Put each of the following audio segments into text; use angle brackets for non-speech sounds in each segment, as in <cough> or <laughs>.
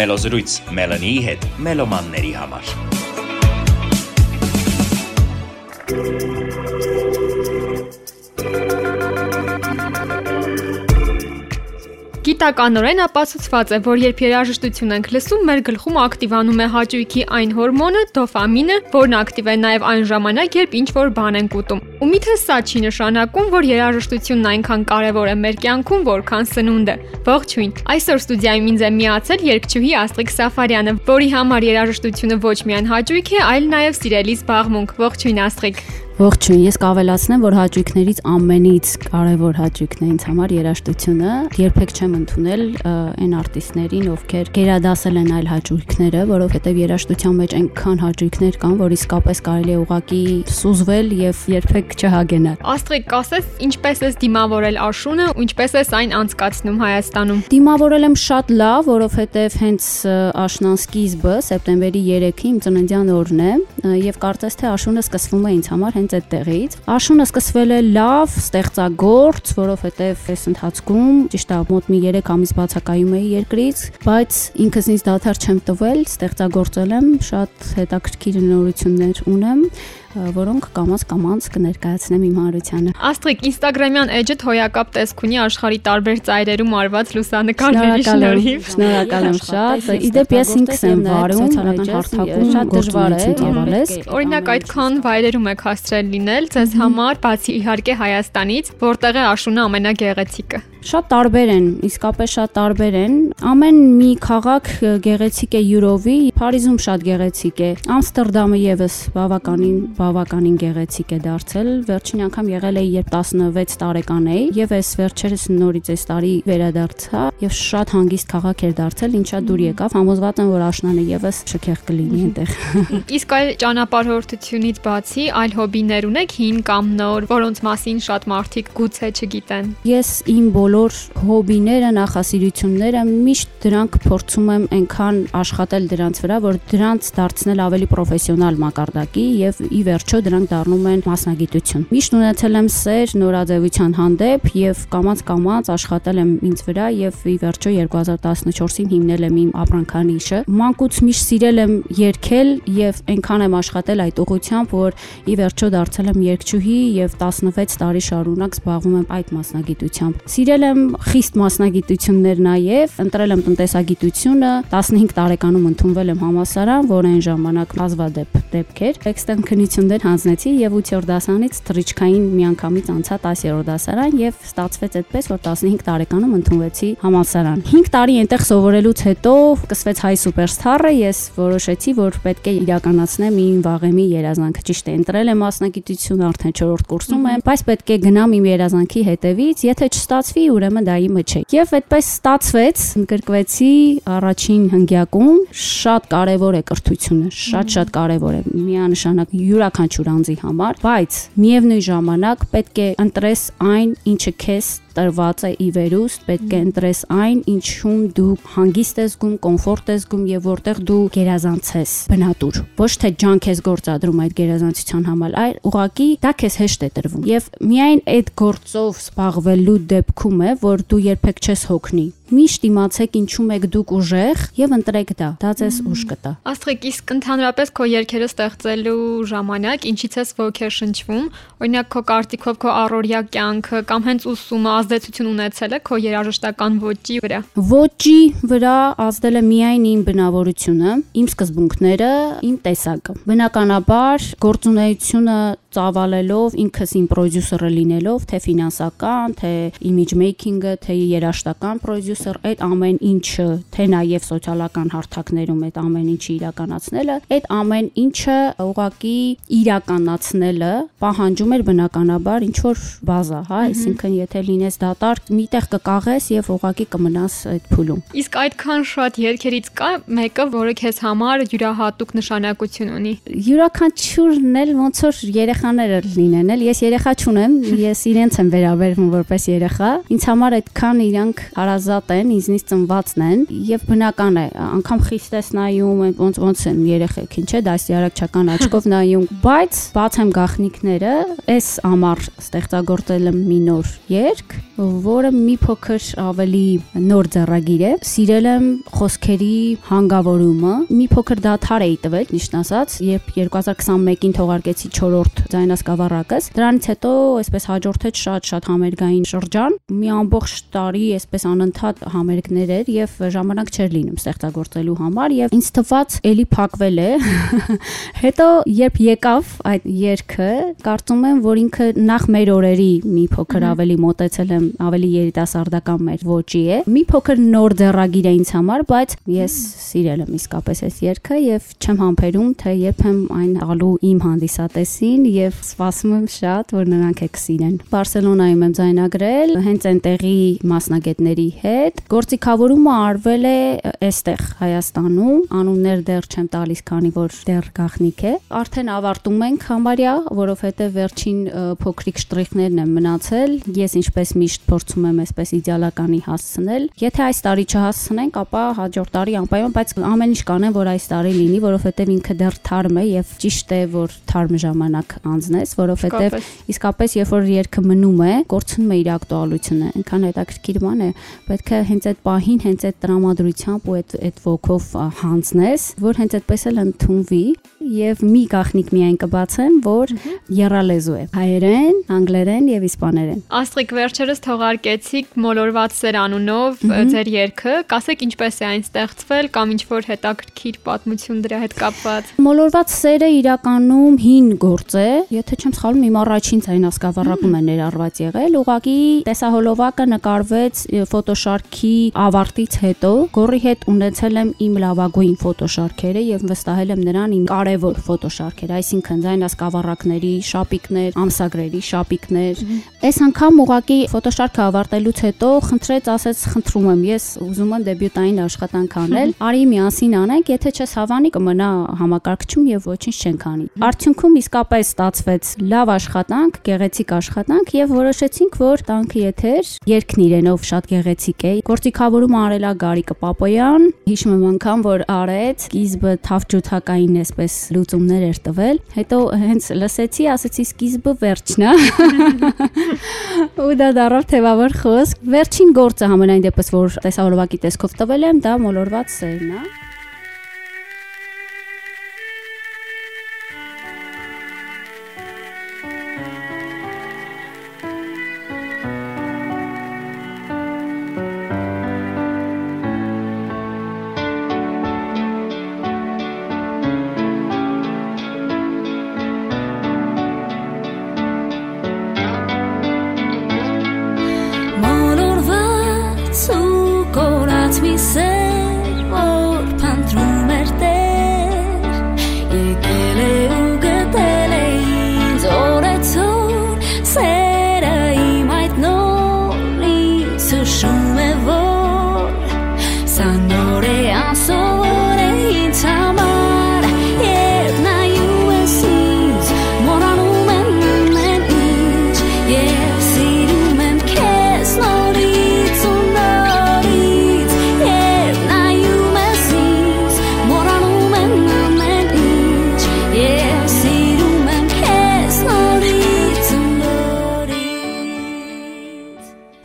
Մելոզրույց Մելանիի հետ մելոմանների համար։ Գիտականորեն ապացուցված է, որ երբ երաժշտություն ենք լսում, մեր գլխում ակտիվանում է հաճույքի այն հորմոնը՝ դոֆամինը, որն ակտիվ է նաև այն ժամանակ, երբ ինչ-որ բան ենք ուտում։ Ու միթե սա չի նշանակում, որ երաժշտությունն այնքան կարևոր է մեր կյանքում, որքան սնունդը։ Ողջույն։ Այսօր ստուդիայում ինձ է միացել երգչուհի Աստրիկ Սաֆարյանը, որի համար երաժշտությունը ոչ միայն հաճույք է, այլ նաև սիրելի զբաղմունք։ Ողջույն Աստրիկ։ Ողջույն, ես կավելացնեմ, որ հաճույքներից ամենից կարևոր հաճույքն է ինձ համար երաժշտությունը։ Երբեք չեմ ընդունել այն արտիստներին, ովքեր գերադասել են այլ հաճույքները, որովհետև երաժշտության մեջ այնքան հաճույքներ կան, որ իսկապես կարելի է ուղակի սուզվել եւ երբեք չհագենալ։ Աստրիկ, կասես, ինչպես ես դիմավորել Աշունը ու ինչպես ես այն անցկացնում Հայաստանում։ Դիմավորել եմ շատ լավ, որովհետև հենց Աշնան սկիզբը սեպտեմբերի 3-ը իմ ծննդյան օրն է եւ կարծես թե Աշունը սկսվում է ինձ համար հենց հենց այդտեղից։ Աշունը սկսվել է լավ, ստեղծագործ, որովհետև այս ընթացքում ճիշտ է մոտ մի 3 ամիս բացակայում էի երկրից, բայց ինքս ինձ դադար չեմ տվել, ստեղծագործել եմ, շատ հետաքրքիր նորություններ ունեմ որոնք կամած կամած կներկայացնեմ իմ հանրությանը։ Աստրիկ Instagram-յան էջդ հոյակապ տեսք ունի աշխարի տարբեր ծայրերում արված լուսանկարների շնորհիվ։ Շնորհակալ եմ շատ։ Իդեպ ես ինքս եմ վարում սոցիալական հարթակում շատ դժվար է ծավալես։ Օրինակ այդքան վայրերում եք հասցրել լինել ձեզ համար, բացի իհարկե Հայաստանից, որտեղ է աշունը ամենագեղեցիկը։ Շատ տարբեր են, իսկապես շատ տարբեր են։ Ամեն մի քաղաք գեղեցիկ է յուրովի, Փարիզում շատ գեղեցիկ է։ Ամստերդամը եւս բավականին բավականին գեղեցիկ է դարձել։ Վերջին անգամ եղել էի, երբ 16 տարեկան էի, եւ այս վերջերս նորից այս տարի վերադարձա եւ շատ հանգիստ քաղաք էր դարձել, ինչա դուր եկավ։ Համոզված եմ, որ աշնանը եւս շքեղ կլինի այնտեղ։ <laughs> Իսկ այլ ճանապարհորդությունից բացի այլ հոբիներ ունեք հին կամ նոր, որոնց մասին շատ մարդիկ գուցե չգիտեն։ Ես իմ բոլոր հոբիները, նախասիրությունները միշտ դրանք փորձում եմ այնքան աշխատել դրանց վրա, որ դրանց դարձնել ավելի պրոֆեսիոնալ մակարդակի եւ ի վերջո դրանք դառնում են մասնագիտություն։ Միշտ ունեցել եմ սեր նորաձևության հանդեպ եւ կամած-կամած աշխատել եմ ինձ վրա եւ ի վերջո 2014-ին հիմնել եմ իմ ապրանքանիշը։ Մանկուց միշտ սիրել եմ երգել եւ այնքան եմ աշխատել այդ ուղությամբ, որ ի վերջո դարձել եմ երգչուհի եւ 16 տարի շարունակ զբաղվում եմ այդ մասնագիտությամբ։ Սիրել Ընտրել եմ խիստ մասնագիտություններ նաև, ընտրել եմ տնտեսագիտությունը, 15 տարեկանում ընդունվել եմ համասարան, որ այն ժամանակ ազվադեպ դեպք էր։ Էքստեն քննություններ հանձնեցի եւ 8-րդ դասանից թրիչքային միանգամից անցա 10-րդ դասարան եւ ստացվեց այդպես, որ 15 տարեկանում ընդունվեցի համալսարան։ 5 տարի այնտեղ սովորելուց հետո սկսվեց հայ սուպերստարը, ես որոշեցի, որ պետք է իրականացնեմ իմ վաղեմի երազանքը։ Ճիշտ է, ընտրել եմ մասնագիտություն արդեն 4-րդ կուրսում եմ, բայց պետք է գնամ իմ երազանքի հետևից, եթե չստացվի, ուրեմն դա իմը չէ։ Եվ այդպես ստացվեց, ընկրկվեցի առաջին հնգյակում, շատ կարևոր է կրթությունը, շատ-շատ կարևոր է միանշանակ յուրաքանչյուր անձի համար, բայց միևնույն ժամանակ պետք է ընտրես այն, ինչը քեզ տրված է ի վերուստ, պետք է ընտրես այն, ինչում դու հանգիստ ես զգում, կոմֆորտ ես զգում եւ որտեղ դու գերազանցես բնատուր։ Ոչ թե ջանք ես գործադրում այդ գերազանցության համար, այլ ուղակի դա քեզ հեշտ է տրվում։ Եվ միայն այդ գործով զբաղվելու դեպքում է, որ դու երբեք չես հոգնի միշտ իմացեք ինչու եք դուք ուժեղ եւ ընտրեք դա։ Դա ձեզ ուժ կտա։ Աստղիկ, իսկ ընդհանրապես քո երկերը ստեղծելու ժամանակ ինչից ես ոգեշնչվում, օրինակ քո կարտիկով քո առօրյա կյանքը կամ հենց ուսումը ազդեցություն ունեցել է քո երաժշտական ոճի վրա։ Ոճի վրա ազդել է միայն իմ բնավորությունը, իմ սկզբունքները, իմ տեսակը։ Բնականաբար գործունեությունը ծավալելով ինքս իմ պրոդյուսերը լինելով, թե ֆինանսական, թե image making-ը, թե երաշտական պրոդյուսեր, այդ ամեն ինչը, թե նաև սոցիալական հարթակներում այդ ամեն ինչը իրականացնելը, այդ ամեն ինչը ուղակի իրականացնելը պահանջում էր բնականաբար ինչ որ բազա, հա, այսինքն եթե լինես դատարկ, միտեղ կկաղես եւ ուղակի կմնաս այդ փուլում։ Իսկ այդքան շատ երկերից կա մեկը, որը քեզ համար յուրահատուկ նշանակություն ունի։ Յուրաքանչյուրն էլ ոնց որ երեխա երեխաները լինեն, էլ ես երեխա չունեմ, ես իրենց եմ վերաբերվում որպես երեխա։ Ինձ համար այդքան իրանք հարազատ են, ինձնից ծնվածն են եւ բնական է, անգամ խիստ ես նայում, ոնց ոնց են երեխեքին, չէ, դասյարակչական աչքով նայում, բայց բաց եմ գախնիկները, այս ամառ ստեղծագործել եմ մի նոր երգ, որը մի փոքր ավելի նոր ձեռագիր է։ Սիրել եմ խոսքերի հանգավորումը, մի փոքր դաթար էի տվել, ճիշտ ասած, երբ 2021-ին թողարկեցի 4-րդ ձայնասկավառակս։ Դրանից հետո այսպես հաջորդեց շատ-շատ համերգային շրջան, մի ամբողջ տարի այսպես անընդհատ համերգներ էր եւ ժամանակ չէր լինում ստեղծագործելու համար եւ ինձ թվաց էլի փակվել է։ <laughs> Հետո երբ եկավ այդ երգը, կարծում եմ, որ ինքը նախ մեր օրերի մի փոքր ավելի մոտեցել եմ, ավելի երիտասարդական մեր ոճի է։ Մի փոքր նոր ձեռագիր է ինձ համար, բայց ես սիրել եմ իսկապես այս երգը եւ չեմ համբերում, թե երբ եմ այն ալու իմ հանդիսատեսին եւ սպասում եմ շատ, որ նրանք եք սիրեն։ Բարսելոնայում եմ ձայնագրել հենց այնտեղի մասնագետների հետ։ Գործիքավորումը արվել է այստեղ Հայաստանում, անուններ դեռ չեմ տալիս, քանի որ դեռ գախնիկ է։ Արդեն ավարտում ենք համարյա, որովհետեւ վերջին փոքրիկ շտրիխներն են մնացել։ Ես ինչպես միշտ փորձում եմ այսպես իդեալականի հասցնել։ Եթե այս տարի չհասցնենք, ապա հաջորդ տարի անպայման, բայց ամեն ինչ կանեմ, որ այս տարի լինի, որովհետեւ ինքը դեռ թարմ է եւ ճիշտ է, որ թարմ ժամանակ անցնես, որովհետեւ իսկապես երբ որ երգը մնում է, կորցնում է իր ակտուալությունը։ Այնքան հետաքրքիր բան է, պետք է հենց այդ պահին, հենց այդ տրամադրությամբ ու այդ այդ ոգով հանձնես, որ հենց այդպես էլ ընդունվի եւ մի գախնիկ միայն կբացեմ, որ երալեզու է։ Հայերեն, անգլերեն եւ իսպաներեն։ Աստղիկ վերջերս թողարկեցիք մոլորված սեր անունով ձեր երգը, կասեք ինչպես է այն ստեղծվել կամ ինչ որ հետաքրքիր պատմություն դրա հետ կապված։ Մոլորված սերը իրականում հին գործ է, եթե չեմ սխալվում, իմ առաջին ցայնասկավառակում է ներառված եղել, ուղղակի տեսահոլովակը նկարվեց ֆոտոշարքի ավարտից հետո, գորի հետ ունեցել եմ իմ լավագույն ֆոտոշարքերը եւ վստահել եմ նրան իմ կարևոր ֆոտոշարքերը, այսինքն ցայնասկավառակների, շապիկներ, ամսագրերի շապիկներ։ Այս անգամ ուղղակի ֆոտոշարքը ավարտելուց հետո խնդրեց, ասեց, խնդրում եմ, ես ուզում եմ դեբյուտային աշխատանք անել, արի միասին անենք, եթե չես հավանի կմնա համակարգչում եւ ոչինչ չենք անի։ Արդյունքում իսկապես ստացվեց լավ աշխատանք, գեղեցիկ աշխատանք եւ որոշեցինք, որ տանքը եթեր երկն իրենով շատ գեղեցիկ է։ Գործիքավորումը արելա Գարիկը Պապոյան, հիշում եմ անգամ, որ արեց, սկիզբը թավջութակային էսպես լուծումներ էր տվել, հետո հենց լսեցի, ասեցի սկիզբը վերջն է։ <laughs> Ու դա դարավ թեվավոր խոսք։ Վերջին գործը համենայն դեպս որ տեսավորվակի տեսքով տվել եմ, դա մոլորված սերն է։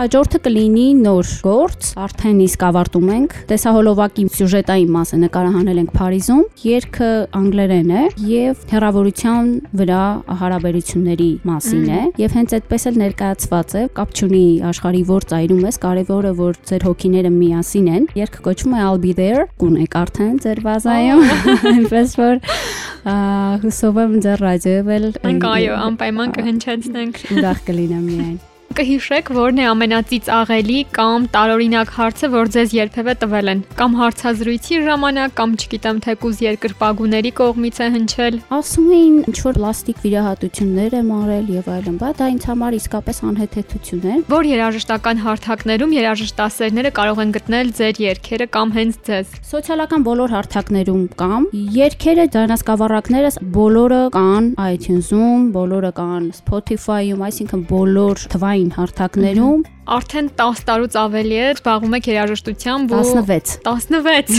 Հաջորդը կլինի նոր գործ, արդեն իսկ ավարտում ենք։ Տեսահոլովակի սյուժետային մասը նկարահանել ենք Փարիզում։ Երգը անգլերեն է եւ հերավորության վրա հարաբերությունների մասին է եւ հենց այդպես էլ ներկայացված է։ Կապ չունի աշխարհի որ ծայրում ես, կարևորը որ ձեր հոգիները միասին են։ Երգը կոչվում է I'll be there, կունեք արդեն ձեր բազայում։ <laughs> Այնպես որ հուսով եմ ձեր ռադիոյով էլ Մենք այո, անպայման կհնչեցնենք։ Ուրախ կլինեմ միայն կհիշեք, որն է ամենածիծաղելի կամ տարօրինակ հարցը, որ ձեզ երբևէ տվել են, կամ հարցազրույցի ժամանակ, կամ չգիտեմ, թեկուզ երկրպագուների կողմից է հնչել։ Ասում էին, ինչ որ պլաստիկ վիրահատություններ եմ արել եւ այլն, բայց դա ինձ համար իսկապես անհեթեթություն է։ Որ երաժշտական հարթակներում երաժշտասերները կարող են գտնել ձեր երգերը կամ հենց ձեզ։ Սոցիալական բոլոր հարթակներում կամ երգերը, ձայնասկավառակները բոլորը կան iTunes-ում, բոլորը կան Spotify-ում, այսինքն բոլոր թվային հարթակներում արդեն 10 տարուց ավելի է զբաղվում եք երաժշտությամբ ու 16 16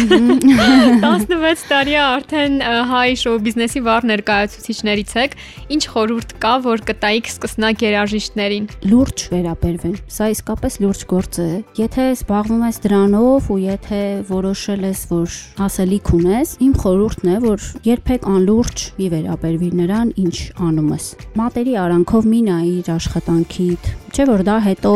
16 տարի է արդեն հայ շոու բիզնեսի վառ ներկայացուցիչներից եք։ Ինչ խորհուրդ կա, որ կտայիք սկսնակ երաժիշտներին։ լուրջ վերաբերվեն։ Սա իսկապես լուրջ գործ է։ Եթե զբաղվում ես դրանով ու եթե որոշել ես, որ հասելիք ունես, իմ խորհուրդն է, որ երբեք անլուրջ մի վերաբերվի նրան, ինչ անում ես։ Մատերի արանքով մի նայիր աշխատանքիդ, չէ՞ որ դա հետո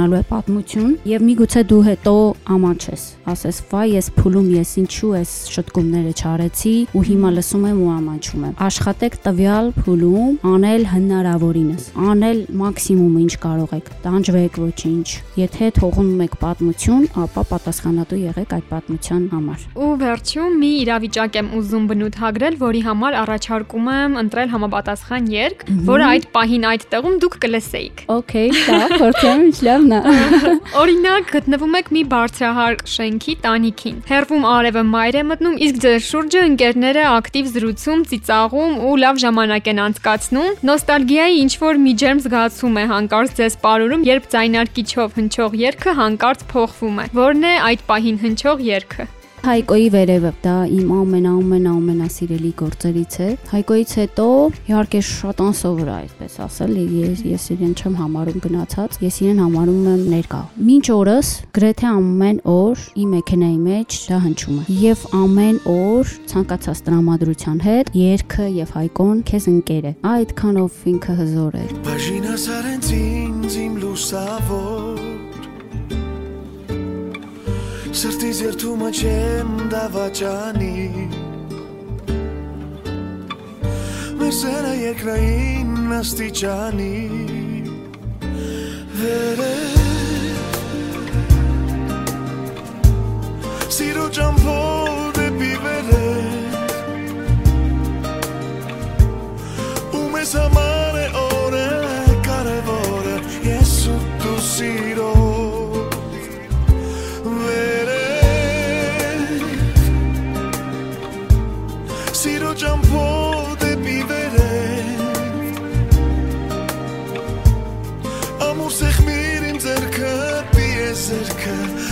դառնալու է պատմություն եւ միգուցե դու հետո ամանչես։ Ասես, վայ, ես փուլում ես ինչու ես շտկումները չարեցի ու հիմա լսում եմ ու ամանչում եմ։ Աշխատեք տվյալ փուլում անել հնարավորինս, անել մաքսիմումը ինչ կարող եք։ Տանջվեք ոչինչ։ Եթե թողնում եք պատմություն, ապա պատասխանատու եղեք այդ պատմության համար։ Ու վերջում մի իրավիճակ եմ ուզում բնութագրել, որի համար առաջարկում եմ ընտրել համապատասխան երգ, որը այդ պահին այդ տեղում դուք կլսեիք։ Okay, դա փորձեմ ինչ լավն է։ Օրինակ, գտնվում եք մի բարձրահար շենքի տանիքին։ Հերվում արևը մայր է մտնում, իսկ ձեր շուրջը ընկերները ակտիվ զրուցում, ծիծաղում ու լավ ժամանակ են անցկացնում։ Նոստալգիայի ինչ որ մի ջերմ զգացում է հանկարծ ձեզ ապարուրում, երբ ձայնարկիչով հնչող երգը հանկարծ փոխվում է։ Որն է այդ պահին հնչող երգը։ Հայկոյի վերևը դա իմ ամենաամեն ամենասիրելի գործերից է։ Հայկոյից հետո իհարկե շատ անսովոր է այդպես ասել, ես ես իրեն չեմ համարում գնացած, ես իրեն համարում եմ ներկա։ Մինչ օրս գրեթե ամեն օր իմ մեքենայի մեջ դա հնչում է։ Եվ ամեն օր ցանկացած տրամադրության հետ երգը եւ հայկոն քեզ ընկեր է։ Այդքանով ինքը հզոր է։ Բաժինը սարենց ինձ իմ լուսավոր Сертизертума чем давачани Месена е краин на стичани Вере Сиро джампол де пивере Уме сама future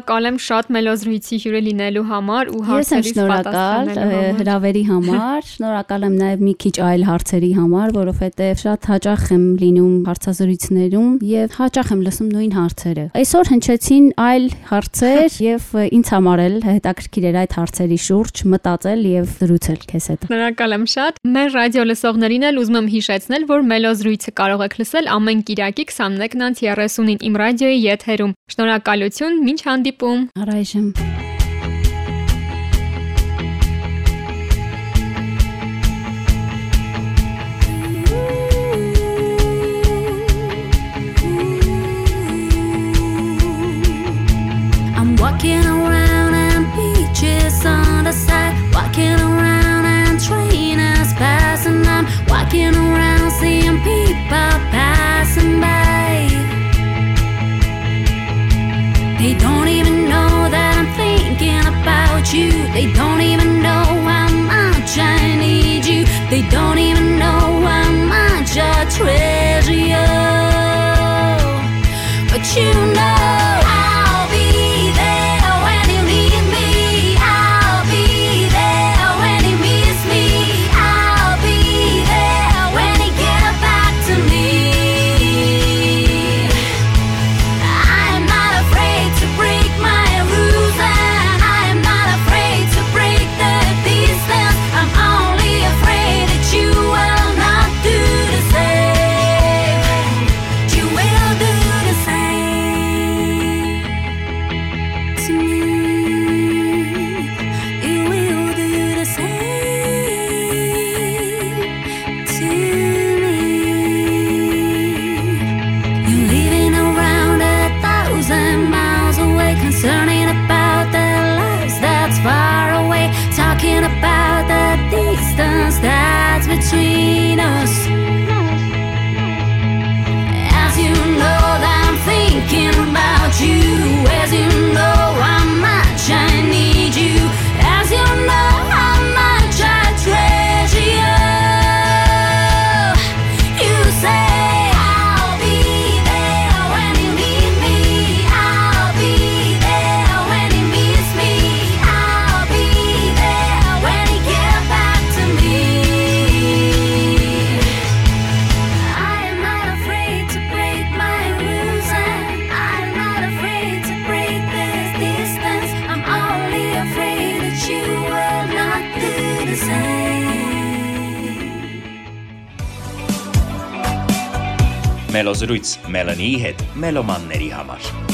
Շնորհակալ եմ շատ մելոզրույցի հյուրը լինելու համար ու հարցերից պատասխանելու համար։ հրավերի համար, <laughs> շնորհակալ եմ նաև մի քիչ այլ հարցերի համար, որովհետև շատ հաճախ եմ լինում հարցազրույցներում եւ հաճախ եմ լսում նույն հարցերը։ Այսօր հնչեցին այլ հարցեր <laughs> եւ ինձ համար էլ հետաքրքիր էր այդ հարցերի շուրջ մտածել եւ զրուցել քեզ հետ։ Շնորհակալ եմ շատ։ Մեր ռադիո լսողներին էլ ուզում եմ հիշեցնել, որ մելոզրույցը կարող եք լսել ամեն Կիրակի 21:30-ին իմ ռադիոյի եթերում։ Շնորհակալություն, մինչ հանդիպում։ Առայժմ They don't distance that's between us. As you Մելոզրույց Մելանիի հետ մելոմանների համար։